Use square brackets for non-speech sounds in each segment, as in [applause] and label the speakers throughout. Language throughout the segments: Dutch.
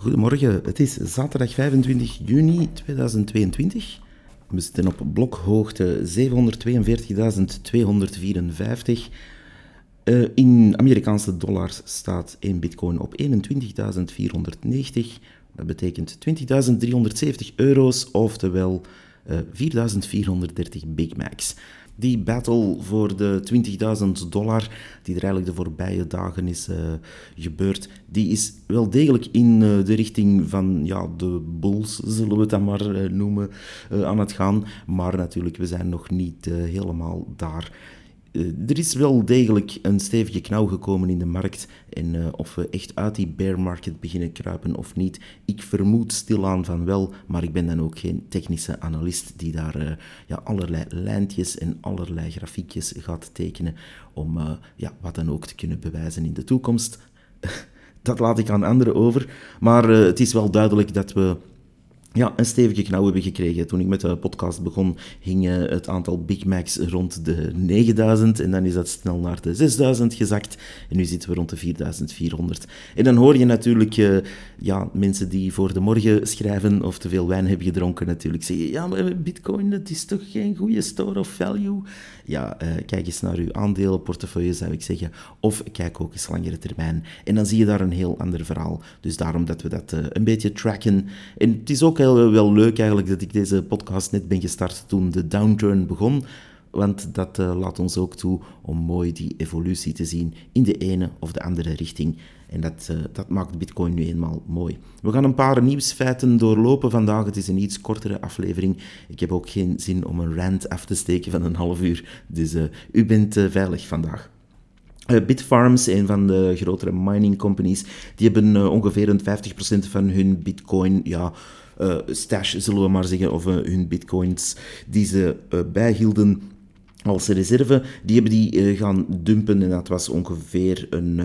Speaker 1: Goedemorgen, het is zaterdag 25 juni 2022. We zitten op blokhoogte 742.254. Uh, in Amerikaanse dollars staat 1 bitcoin op 21.490. Dat betekent 20.370 euro's, oftewel uh, 4.430 Big Macs. Die battle voor de 20.000 dollar, die er eigenlijk de voorbije dagen is uh, gebeurd, die is wel degelijk in uh, de richting van ja, de bulls, zullen we het dan maar uh, noemen, aan het gaan. Maar natuurlijk, we zijn nog niet helemaal daar. Uh, er is wel degelijk een stevige knauw gekomen in de markt. En uh, of we echt uit die bear market beginnen kruipen of niet, ik vermoed stilaan van wel. Maar ik ben dan ook geen technische analist die daar uh, ja, allerlei lijntjes en allerlei grafiekjes gaat tekenen. Om ja, wat dan ook te kunnen bewijzen in de toekomst. [laughs] dat laat ik aan anderen over. Maar het is wel duidelijk dat we ja, een stevige knauw hebben gekregen. Toen ik met de podcast begon, ging het aantal Big Macs rond de 9000 en dan is dat snel naar de 6000 gezakt en nu zitten we rond de 4400. En dan hoor je natuurlijk uh, ja, mensen die voor de morgen schrijven of te veel wijn hebben gedronken natuurlijk zeggen, ja, maar bitcoin, dat is toch geen goede store of value? Ja, uh, kijk eens naar uw aandelenportefeuille, zou ik zeggen, of kijk ook eens langere termijn. En dan zie je daar een heel ander verhaal. Dus daarom dat we dat een beetje tracken. En het is ook wel leuk eigenlijk dat ik deze podcast net ben gestart toen de downturn begon. Want dat uh, laat ons ook toe om mooi die evolutie te zien in de ene of de andere richting. En dat, uh, dat maakt Bitcoin nu eenmaal mooi. We gaan een paar nieuwsfeiten doorlopen vandaag. Het is een iets kortere aflevering. Ik heb ook geen zin om een rant af te steken van een half uur. Dus uh, u bent veilig vandaag. Bitfarms, een van de grotere mining companies, die hebben ongeveer een 50% van hun bitcoin ja, stash, zullen we maar zeggen, of uh, hun bitcoins die ze uh, bijhielden als reserve, die hebben die gaan dumpen en dat was ongeveer een,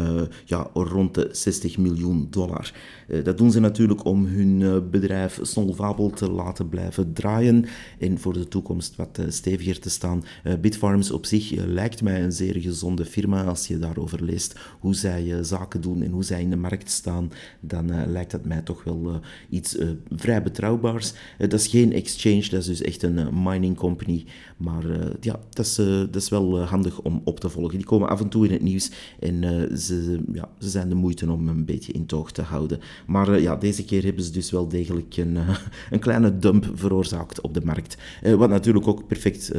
Speaker 1: ja, rond de 60 miljoen dollar. Eh, dat doen ze natuurlijk om hun eh, bedrijf solvabel te laten blijven draaien en voor de toekomst wat eh, steviger te staan. Bitfarms op zich lijkt mij een zeer gezonde firma. Als je daarover leest hoe zij zaken doen en hoe zij in de markt staan, dan lijkt dat mij toch wel iets vrij betrouwbaars. dat is geen exchange, dat is dus echt een mining company. Maar ja, dat is, dat is wel handig om op te volgen. Die komen af en toe in het nieuws en ze, ja, ze zijn de moeite om een beetje in toog te houden. Maar ja, deze keer hebben ze dus wel degelijk een, [laughs] een kleine dump veroorzaakt op de markt. Wat natuurlijk ook perfect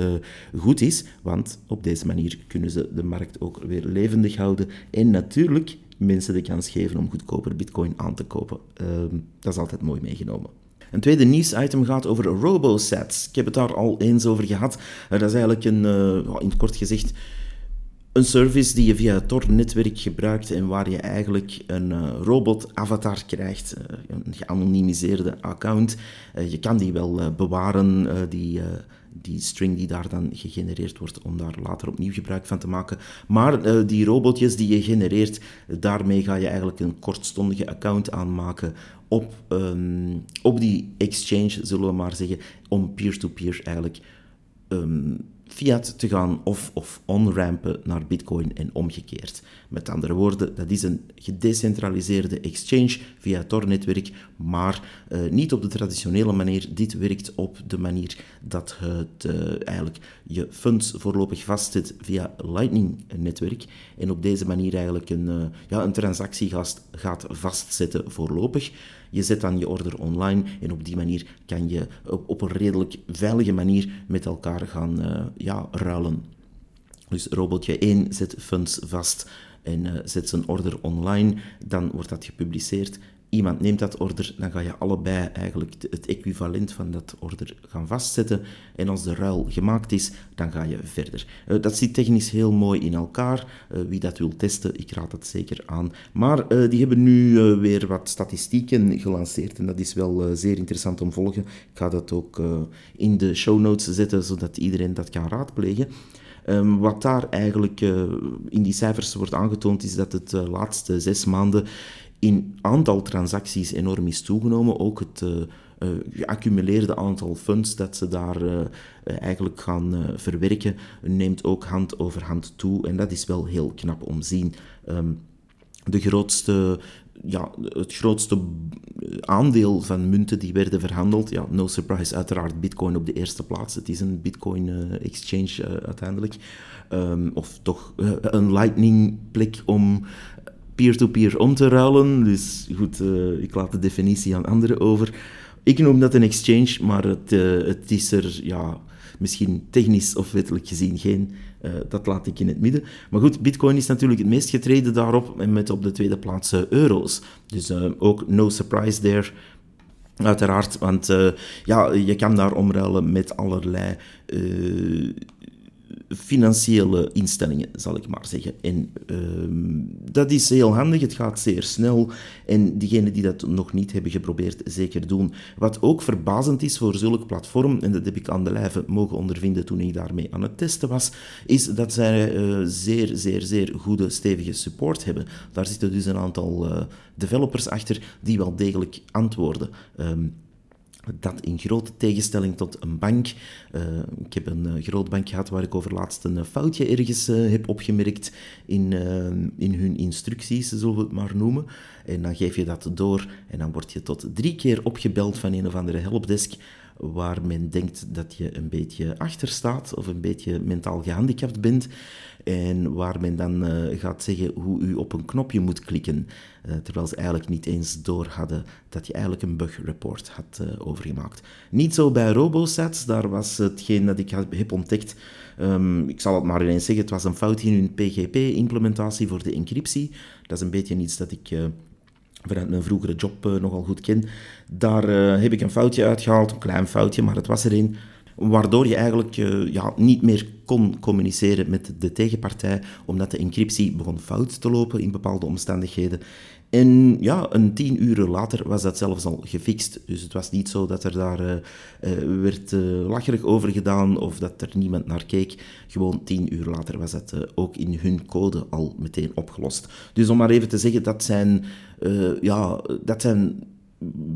Speaker 1: goed is, want op deze manier kunnen ze de markt ook weer levendig houden. En natuurlijk mensen de kans geven om goedkoper bitcoin aan te kopen. Ehm, dat is altijd mooi meegenomen. Een tweede nieuwsitem gaat over RoboSats. Ik heb het daar al eens over gehad. dat is eigenlijk een, in het kort gezegd, een service die je via het Tor-netwerk gebruikt en waar je eigenlijk een uh, robot-avatar krijgt, een geanonimiseerde account. Je kan die wel bewaren, die, die string die daar dan gegenereerd wordt, om daar later opnieuw gebruik van te maken. Maar die robotjes die je genereert, daarmee ga je eigenlijk een kortstondige account aanmaken op, um, op die exchange, zullen we maar zeggen, om peer-to-peer -peer eigenlijk... Um, fiat te gaan of, of on-rampen naar bitcoin en omgekeerd. Met andere woorden, dat is een gedecentraliseerde exchange via Tor-netwerk, maar uh, niet op de traditionele manier. Dit werkt op de manier dat het uh, eigenlijk je funds voorlopig vastzet via Lightning-netwerk en op deze manier eigenlijk een, uh, ja, een transactie gaat, vastzetten voorlopig. Je zet dan je order online en op die manier kan je op, een redelijk veilige manier met elkaar gaan ja, ruilen. Dus robotje 1 zet funds vast en zet zijn order online, dan wordt dat gepubliceerd iemand neemt dat order, dan ga je allebei eigenlijk het equivalent van dat order gaan vastzetten. En als de ruil gemaakt is, dan ga je verder. Uh, dat zit technisch heel mooi in elkaar. Uh, wie dat wil testen, ik raad dat zeker aan. Maar uh, die hebben nu weer wat statistieken gelanceerd en dat is wel zeer interessant om te volgen. Ik ga dat ook in de show notes zetten, zodat iedereen dat kan raadplegen. Um, wat daar eigenlijk in die cijfers wordt aangetoond, is dat het uh, laatste zes maanden in aantal transacties enorm is toegenomen. Ook het uh, geaccumuleerde aantal funds dat ze daar uh, eigenlijk gaan verwerken, neemt ook hand over hand toe. En dat is wel heel knap om te zien. Um, de grootste ja, het grootste aandeel van munten die werden verhandeld. Ja, no surprise, uiteraard Bitcoin op de eerste plaats. Het is een Bitcoin-exchange uiteindelijk. Ehm, of toch een Lightning-plek om peer-to-peer om te ruilen. Dus goed, ik laat de definitie aan anderen over. Ik noem dat een exchange, maar het, het is er ja, misschien technisch of wettelijk gezien geen. Uh, dat laat ik in het midden. Maar goed, Bitcoin is natuurlijk het meest getreden daarop en met op de tweede plaats euro's. Dus ook no surprise there. Uiteraard, want ja, je kan daar omruilen met allerlei financiële instellingen, zal ik maar zeggen. En uh, dat is heel handig, het gaat zeer snel. En diegenen die dat nog niet hebben geprobeerd, zeker doen. Wat ook verbazend is voor zulk platform, en dat heb ik aan de lijve mogen ondervinden toen ik daarmee aan het testen was, is dat zij uh, zeer, zeer, zeer goede, stevige support hebben. Daar zitten dus een aantal uh, developers achter die wel degelijk antwoorden. Um, dat in grote tegenstelling tot een bank. Uh, ik heb een uh, groot bank gehad waar ik over laatst een foutje ergens heb opgemerkt in, in hun instructies, zullen we het maar noemen. En dan geef je dat door en dan word je tot drie keer opgebeld van een of andere helpdesk waar men denkt dat je een beetje achter staat of een beetje mentaal gehandicapt bent. En waar men dan uh, gaat zeggen hoe u op een knopje moet klikken. Uh, terwijl ze eigenlijk niet eens door hadden dat je eigenlijk een bug report had uh, overgemaakt. Niet zo bij RoboSats, daar was hetgeen dat ik heb ontdekt. Um, ik zal het maar ineens zeggen, het was een fout in hun PGP-implementatie voor de encryptie. Dat is een beetje iets dat ik vanuit mijn vroegere job uh, nogal goed ken. Daar uh, heb ik een foutje uitgehaald, een klein foutje, maar het was erin. Waardoor je eigenlijk uh, ja, niet meer kon communiceren met de tegenpartij, omdat de encryptie begon fout te lopen in bepaalde omstandigheden. En ja, een tien uur later was dat zelfs al gefixt. Dus het was niet zo dat er daar uh, uh, werd uh, lacherig over gedaan of dat er niemand naar keek. Gewoon tien uur later was dat ook in hun code al meteen opgelost. Dus om maar even te zeggen, dat zijn, ja, dat zijn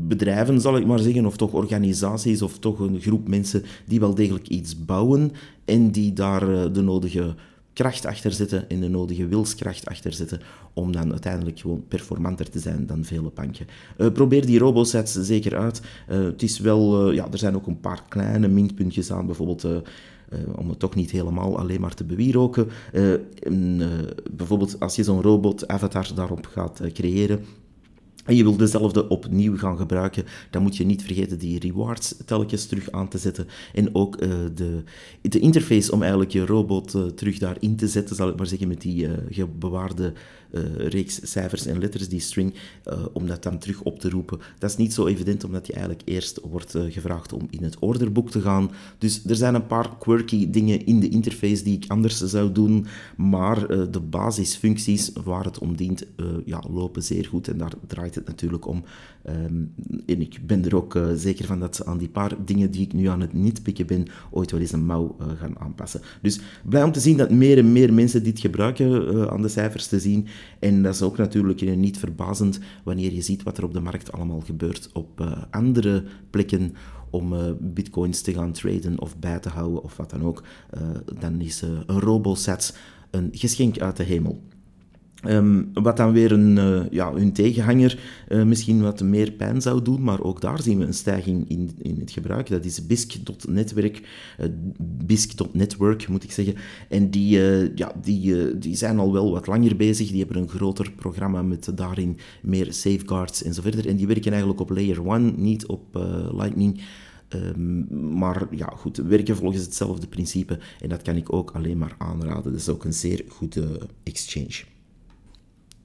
Speaker 1: bedrijven, zal ik maar zeggen, of toch organisaties, of toch een groep mensen die wel degelijk iets bouwen en die daar de nodige kracht achter zitten en de nodige wilskracht achter zitten om dan uiteindelijk gewoon performanter te zijn dan vele banken. Uh, probeer die robosets zeker uit. Uh, het is wel, uh, ja, er zijn ook een paar kleine minpuntjes aan, bijvoorbeeld om het toch niet helemaal alleen maar te bewieroken. bijvoorbeeld als je zo'n robot-avatar daarop gaat creëren, en je wil dezelfde opnieuw gaan gebruiken, dan moet je niet vergeten die rewards telkens terug aan te zetten. En ook uh, de, de interface om eigenlijk je robot uh, terug daarin te zetten, zal ik maar zeggen, met die uh, bewaarde reeks cijfers en letters, die string, om dat dan terug op te roepen. Dat is niet zo evident, omdat je eigenlijk eerst wordt gevraagd om in het orderboek te gaan. Dus er zijn een paar quirky dingen in de interface die ik anders zou doen, maar de basisfuncties waar het om dient, ja, lopen zeer goed en daar draait het natuurlijk om. Um, en ik ben er ook uh, zeker van dat ze aan die paar dingen die ik nu aan het niet pikken ben, ooit wel eens een mouw uh, gaan aanpassen. Dus blij om te zien dat meer en meer mensen dit gebruiken, uh, aan de cijfers te zien. En dat is ook natuurlijk niet verbazend wanneer je ziet wat er op de markt allemaal gebeurt op andere plekken om bitcoins te gaan traden of bij te houden of wat dan ook, dan is een RoboSats een geschenk uit de hemel. Um, wat dan weer een, uh, ja, hun tegenhanger uh, misschien wat meer pijn zou doen, maar ook daar zien we een stijging in, in het gebruik. Dat is BISC.netwerk, uh, eh, BISC.network moet ik zeggen. En die, ja, die, die zijn al wel wat langer bezig, die hebben een groter programma met daarin meer safeguards en zo verder. En die werken eigenlijk op layer 1, niet op Lightning. Um, maar ja, goed, werken volgens hetzelfde principe. En dat kan ik ook alleen maar aanraden. Dat is ook een zeer goede exchange.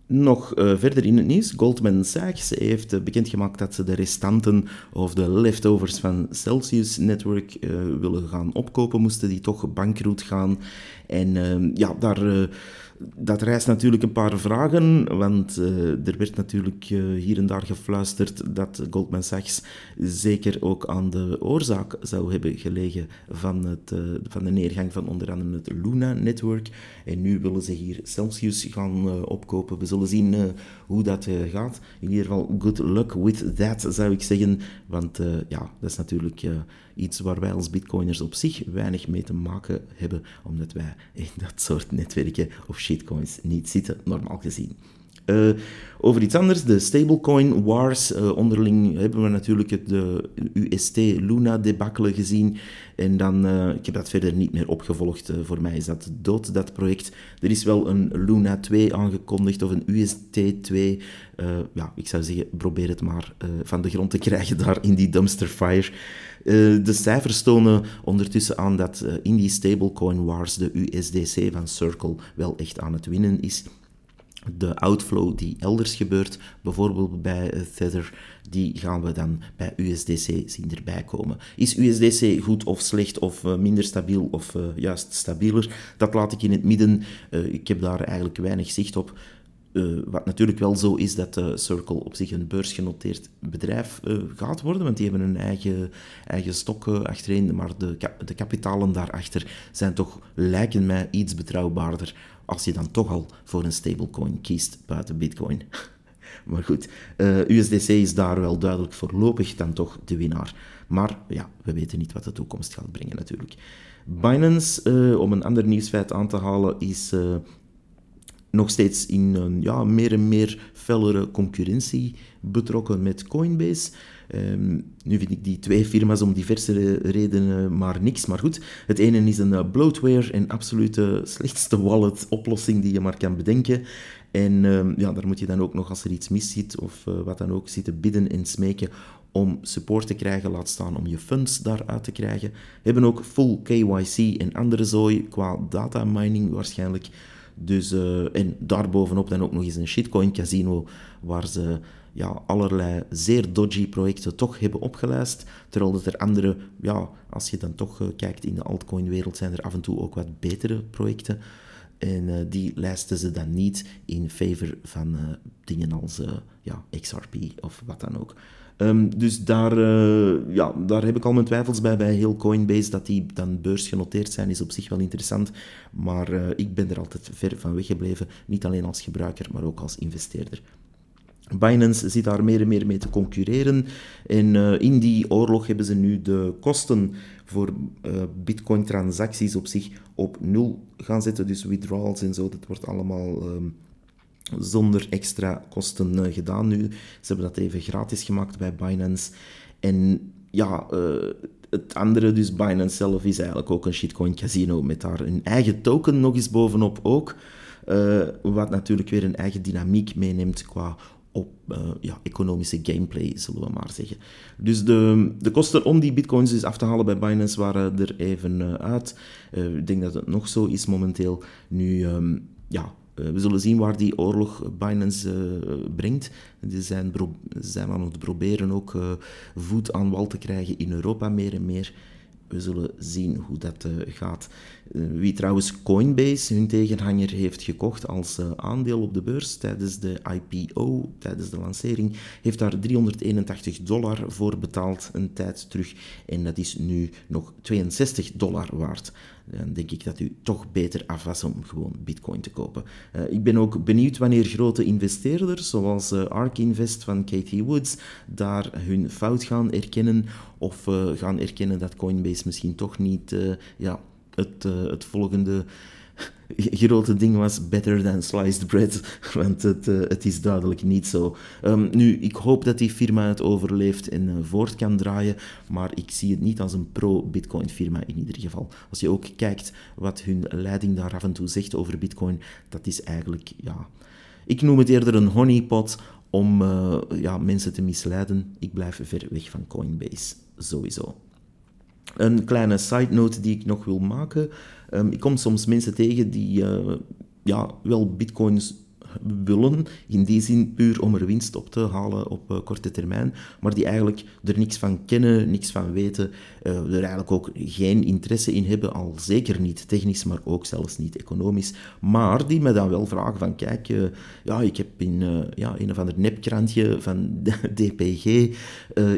Speaker 1: Nog uh, verder in het nieuws, Goldman Sachs heeft uh, bekendgemaakt dat ze de restanten of de leftovers van Celsius Network uh, willen gaan opkopen, moesten die toch bankroet gaan. En ehm, ja, daar dat rijst natuurlijk een paar vragen, want uh, er werd natuurlijk uh, hier en daar gefluisterd dat Goldman Sachs zeker ook aan de oorzaak zou hebben gelegen van, het, uh, van de neergang van onder andere het Luna-netwerk. En nu willen ze hier Celsius gaan opkopen. We zullen zien hoe dat gaat. In ieder geval, good luck with that, zou ik zeggen. Want ja, dat is natuurlijk iets waar wij als bitcoiners op zich weinig mee te maken hebben, omdat wij in dat soort netwerken of shitcoins niet zitten, normaal gezien. Over iets anders, de stablecoin wars. onderling hebben we natuurlijk het de UST Luna debakkelen gezien. En dan, uh, ik heb dat verder niet meer opgevolgd. Voor mij is dat dood, dat project. Er is wel een Luna 2 aangekondigd, of een UST 2. Uh, ja, ik zou zeggen, probeer het maar van de grond te krijgen daar in die dumpster fire. de cijfers tonen ondertussen aan dat in die stablecoin wars de USDC van Circle wel echt aan het winnen is de outflow die elders gebeurt, bijvoorbeeld bij Tether, die gaan we dan bij USDC zien erbij komen. Is USDC goed of slecht of uh, minder stabiel of uh, juist stabieler? Dat laat ik in het midden. Uh, ik heb daar eigenlijk weinig zicht op. wat natuurlijk wel zo is dat Circle op zich een beursgenoteerd bedrijf gaat worden, want die hebben een eigen, eigen stok achterin, maar de, de kapitalen daarachter zijn toch, lijken mij, iets betrouwbaarder als je dan toch al voor een stablecoin kiest buiten Bitcoin. [laughs] maar goed, eh, USDC is daar wel duidelijk voorlopig dan toch de winnaar. Maar ja, we weten niet wat de toekomst gaat brengen natuurlijk. Binance, uh, om een ander nieuwsfeit aan te halen, is uh, nog steeds in een ja, meer en meer fellere concurrentie betrokken met Coinbase. Um, nu vind ik die twee firma's om diverse redenen maar niks. Maar goed, het ene is een uh, bloatware en absolute slechtste wallet-oplossing die je maar kan bedenken. En um, ja, daar moet je dan ook nog, als er iets mis zit of uh, wat dan ook, zitten bidden en smeken om support te krijgen, laat staan om je funds daaruit te krijgen. We hebben ook full KYC en andere zooi qua data mining waarschijnlijk. Dus, uh, en daarbovenop dan ook nog eens een shitcoin casino waar ze ja, allerlei zeer dodgy projecten toch hebben opgelijst. Terwijl er andere, ja, als je dan toch uh, kijkt in de altcoin-wereld, zijn er af en toe ook wat betere projecten. En uh, die lijsten ze dan niet in favor van uh, dingen als ja, XRP of wat dan ook. Um, dus daar, ja, daar heb ik al mijn twijfels bij, bij heel Coinbase. Dat die dan beursgenoteerd zijn, is op zich wel interessant. Maar ik ben er altijd ver van weggebleven. Niet alleen als gebruiker, maar ook als investeerder. Binance zit daar meer en meer mee te concurreren. En uh, in die oorlog hebben ze nu de kosten voor uh, Bitcoin-transacties op zich op nul gaan zetten. Dus withdrawals en zo, dat wordt allemaal um, zonder extra kosten uh, gedaan nu. Ze hebben dat even gratis gemaakt bij Binance. En ja, het andere, dus Binance zelf, is eigenlijk ook een shitcoin casino met daar een eigen token nog eens bovenop ook. wat natuurlijk weer een eigen dynamiek meeneemt qua op uh, ja, economische gameplay, zullen we maar zeggen. Dus de, de kosten om die bitcoins dus af te halen bij Binance waren er even uh, uit. Uh, ik denk dat het nog zo is momenteel. Nu, um, ja, we zullen zien waar die oorlog Binance brengt. Ze zijn, zijn aan het proberen ook voet aan wal te krijgen in Europa meer en meer we zullen zien hoe dat uh, gaat. Uh, wie trouwens Coinbase, hun tegenhanger, heeft gekocht als uh, aandeel op de beurs tijdens de IPO, tijdens de lancering, heeft daar 381 dollar voor betaald een tijd terug. En dat is nu nog 62 dollar waard dan denk ik dat u toch beter af was om gewoon bitcoin te kopen. Uh, ik ben ook benieuwd wanneer grote investeerders, zoals uh, ARK Invest van Katie Woods, daar hun fout gaan erkennen of uh, gaan erkennen dat Coinbase misschien toch niet ja, het, het volgende [laughs] grote ding was better than sliced bread, [laughs] want het, uh, het is duidelijk niet zo. Um, nu, ik hoop dat die firma het overleeft en uh, voort kan draaien, maar ik zie het niet als een pro-Bitcoin firma in ieder geval. Als je ook kijkt wat hun leiding daar af en toe zegt over Bitcoin, dat is eigenlijk, ja... Ik noem het eerder een honeypot om uh, ja, mensen te misleiden. Ik blijf ver weg van Coinbase, sowieso. Een kleine side note die ik nog wil maken. Um, ik kom soms mensen tegen die uh, ja, wel bitcoins willen, in die zin puur om er winst op te halen op uh, korte termijn, maar die eigenlijk er niks van kennen, niks van weten, uh, er eigenlijk ook geen interesse in hebben, al zeker niet technisch, maar ook zelfs niet economisch, maar die me dan wel vragen van, kijk, uh, ja, ik heb in ja, een of ander nepkrantje van [laughs] DPG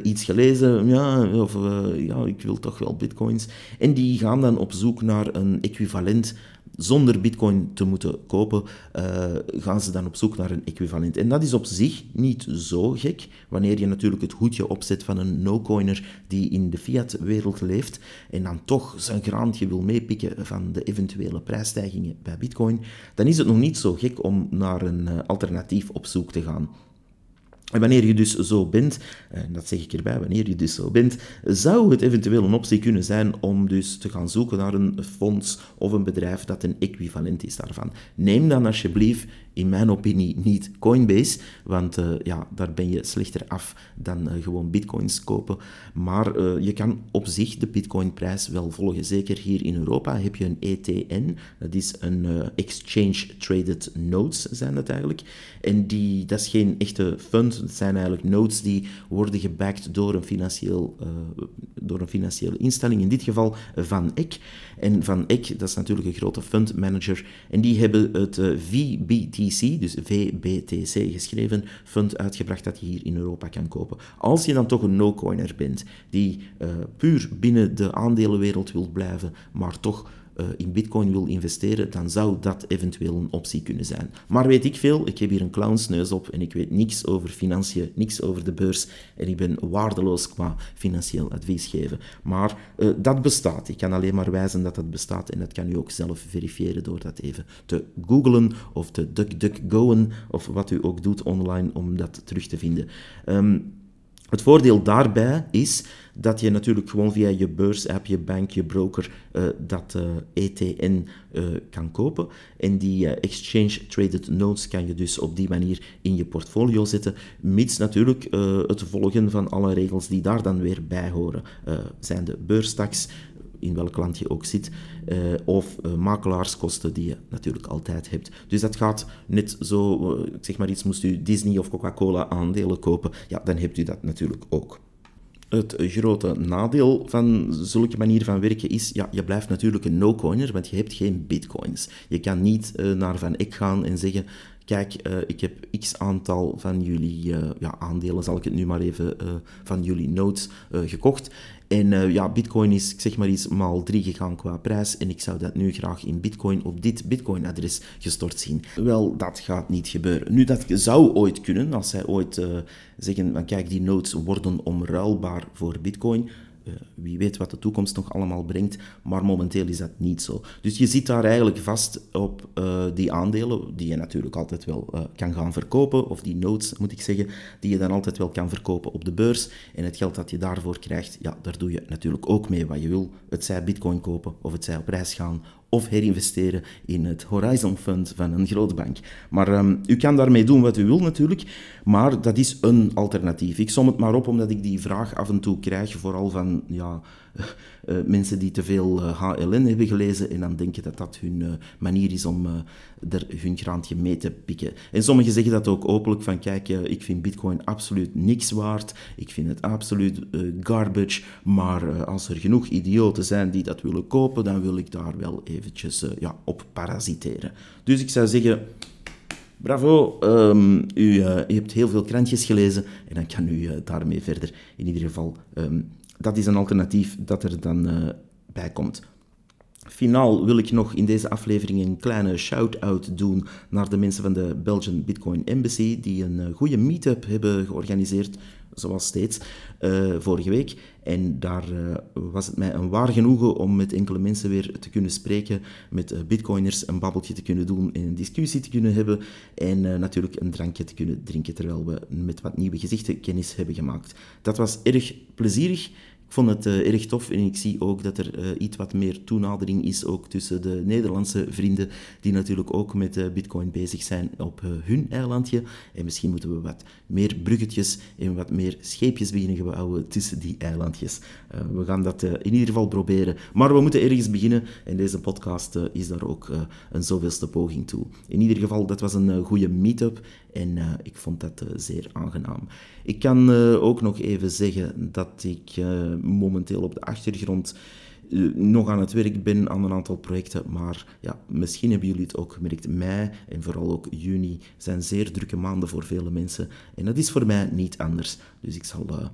Speaker 1: iets gelezen, ja, of ja, ik wil toch wel bitcoins, en die gaan dan op zoek naar een equivalent zonder bitcoin te moeten kopen, uh, gaan ze dan op zoek naar een equivalent. En dat is op zich niet zo gek, wanneer je natuurlijk het hoedje opzet van een no-coiner die in de fiat-wereld leeft en dan toch zijn graantje wil meepikken van de eventuele prijsstijgingen bij bitcoin, dan is het nog niet zo gek om naar een uh, alternatief op zoek te gaan. En wanneer je dus zo bent, en dat zeg ik erbij, wanneer je dus zo bent, zou het eventueel een optie kunnen zijn om dus te gaan zoeken naar een fonds of een bedrijf dat een equivalent is daarvan. Neem dan alsjeblieft in mijn opinie niet Coinbase, want uh, ja, daar ben je slechter af dan uh, gewoon bitcoins kopen. Maar uh, je kan op zich de bitcoinprijs wel volgen. Zeker hier in Europa heb je een ETN, dat is een Exchange Traded Notes zijn dat eigenlijk. En die, dat is geen echte fund, het zijn eigenlijk notes die worden gebacked door een, financieel, door een financiële instelling, in dit geval Van Eck. En Van Eck, dat is natuurlijk een grote fund manager, en die hebben het VBT dus VBTC geschreven, fund uitgebracht dat je hier in Europa kan kopen. Als je dan toch een no-coiner bent, die uh, puur binnen de aandelenwereld wil blijven, maar toch uh, in bitcoin wil investeren, dan zou dat eventueel een optie kunnen zijn. Maar weet ik veel, ik heb hier een clownsneus op en ik weet niks over financiën, niks over de beurs en ik ben waardeloos qua financieel advies geven. Maar uh, dat bestaat. Ik kan alleen maar wijzen dat dat bestaat en dat kan u ook zelf verifiëren door dat even te googlen of te duckduckgoen of wat u ook doet online om dat terug te vinden. Um, het voordeel daarbij is dat je natuurlijk gewoon via je beursapp, je bank, je broker uh, dat uh, eh, ETN uh, eh, kan kopen. En die Exchange Traded Notes kan je dus op die manier in je portfolio zetten, mits natuurlijk het volgen van alle regels die daar dan weer bij horen. zijn de beurstaks, in welk land je ook zit, uh, of uh, makelaarskosten die je natuurlijk altijd hebt. Dus dat gaat net zo, uh, zeg maar iets, moest u Disney of Coca-Cola aandelen kopen, ja, dan hebt u dat natuurlijk ook. Het grote nadeel van zulke manier van werken is, ja, je blijft natuurlijk een no-coiner, want je hebt geen bitcoins. Je kan niet naar Van Eck gaan en zeggen, kijk, ik heb x aantal van jullie ja, aandelen, zal ik het nu maar even, van jullie notes gekocht. En uh, ja, bitcoin is, zeg maar iets, maal 3 gegaan qua prijs. En ik zou dat nu graag in bitcoin op dit bitcoin-adres gestort zien. Wel, dat gaat niet gebeuren. Nu, dat zou ooit kunnen, als zij ooit uh, zeggen, van kijk, die notes worden omruilbaar voor bitcoin. Eh, wie weet wat de toekomst nog allemaal brengt, maar momenteel is dat niet zo. Dus je zit daar eigenlijk vast op uh, die aandelen, die je natuurlijk altijd wel uh, kan gaan verkopen, of die notes moet ik zeggen, die je dan altijd wel kan verkopen op de beurs. En het geld dat je daarvoor krijgt, ja, daar doe je natuurlijk ook mee wat je wil. Het zij bitcoin kopen, of het zij op reis gaan, of herinvesteren in het Horizon Fund van een grote bank. Maar um, u kan daarmee doen wat u wil natuurlijk, maar dat is een alternatief. Ik som het maar op omdat ik die vraag af en toe krijg, vooral van ja, mensen die te veel HLN eh, hebben gelezen en dan denken dat dat hun uh, manier is om er hun graantje mee te pikken. En sommigen zeggen dat ook openlijk van kijk, ik vind bitcoin absoluut niks waard, ik vind het absoluut garbage, maar als er genoeg idioten zijn die dat willen kopen, dan wil ik daar wel eventjes ja, op parasiteren. Dus ik zou zeggen... Bravo, um, u, u, hebt heel veel krantjes gelezen en dan kan u daarmee verder. In ieder geval, um, dat is een alternatief dat er dan uh, bij komt. Finaal wil ik nog in deze aflevering een kleine shout-out doen naar de mensen van de Belgian Bitcoin Embassy, die een uh, goede meetup hebben georganiseerd, zoals steeds, uh, vorige week. En daar was het mij een waar genoegen om met enkele mensen weer te kunnen spreken, met bitcoiners een babbeltje te kunnen doen en een discussie te kunnen hebben en natuurlijk een drankje te kunnen drinken terwijl we met wat nieuwe gezichten kennis hebben gemaakt. Dat was erg plezierig. Ik vond het uh, erg tof en ik zie ook dat er uh, iets wat meer toenadering is ook tussen de Nederlandse vrienden die natuurlijk ook met uh, bitcoin bezig zijn op hun eilandje. En misschien moeten we wat meer bruggetjes en wat meer scheepjes beginnen bouwen tussen die eilandjes. we gaan dat in ieder geval proberen. Maar we moeten ergens beginnen en deze podcast is daar ook een zoveelste poging toe. In ieder geval, dat was een goede meetup en ik vond dat zeer aangenaam. Ik kan ook nog even zeggen dat ik momenteel op de achtergrond uh, nog aan het werk ben aan een aantal projecten. Maar ja, misschien hebben jullie het ook gemerkt. Mei en vooral ook juni zijn zeer drukke maanden voor vele mensen. En dat is voor mij niet anders. Dus ik zal uh,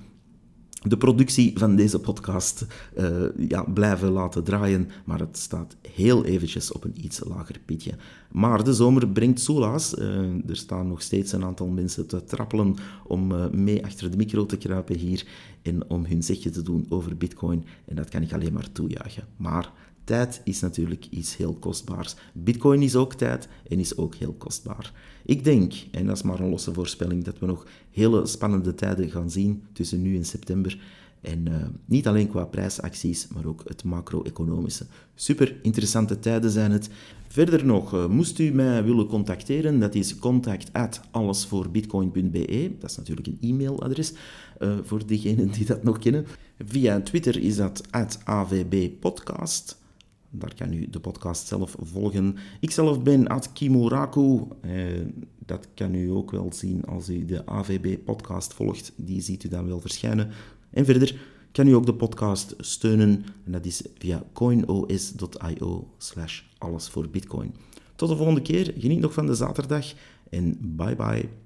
Speaker 1: de productie van deze podcast uh, ja, blijven laten draaien, maar het staat heel eventjes op een iets lager pitje. Maar de zomer brengt soelaas. Uh, er staan nog steeds een aantal mensen te trappelen om uh, mee achter de micro te kruipen hier en om hun zegje te doen over bitcoin. En dat kan ik alleen maar toejuichen. Maar tijd is natuurlijk iets heel kostbaars. Bitcoin is ook tijd en is ook heel kostbaar. Ik denk, en dat is maar een losse voorspelling, dat we nog hele spannende tijden gaan zien tussen nu en september. En uh, niet alleen qua prijsacties, maar ook het macro-economische. Super interessante tijden zijn het. Verder nog, uh, moest u mij willen contacteren, dat is contact at allesvoorbitcoin.be. Dat is natuurlijk een e-mailadres uh, voor diegenen die dat nog kennen. Via Twitter is dat at avbpodcast. Daar kan u de podcast zelf volgen. Ikzelf ben at Kimuraku. Eh, dat kan u ook wel zien als u de AVB-podcast volgt. Die ziet u dan wel verschijnen. En verder kan u ook de podcast steunen. En dat is via coinos.io slash alles voor bitcoin. Tot de volgende keer. Geniet nog van de zaterdag. En bye bye.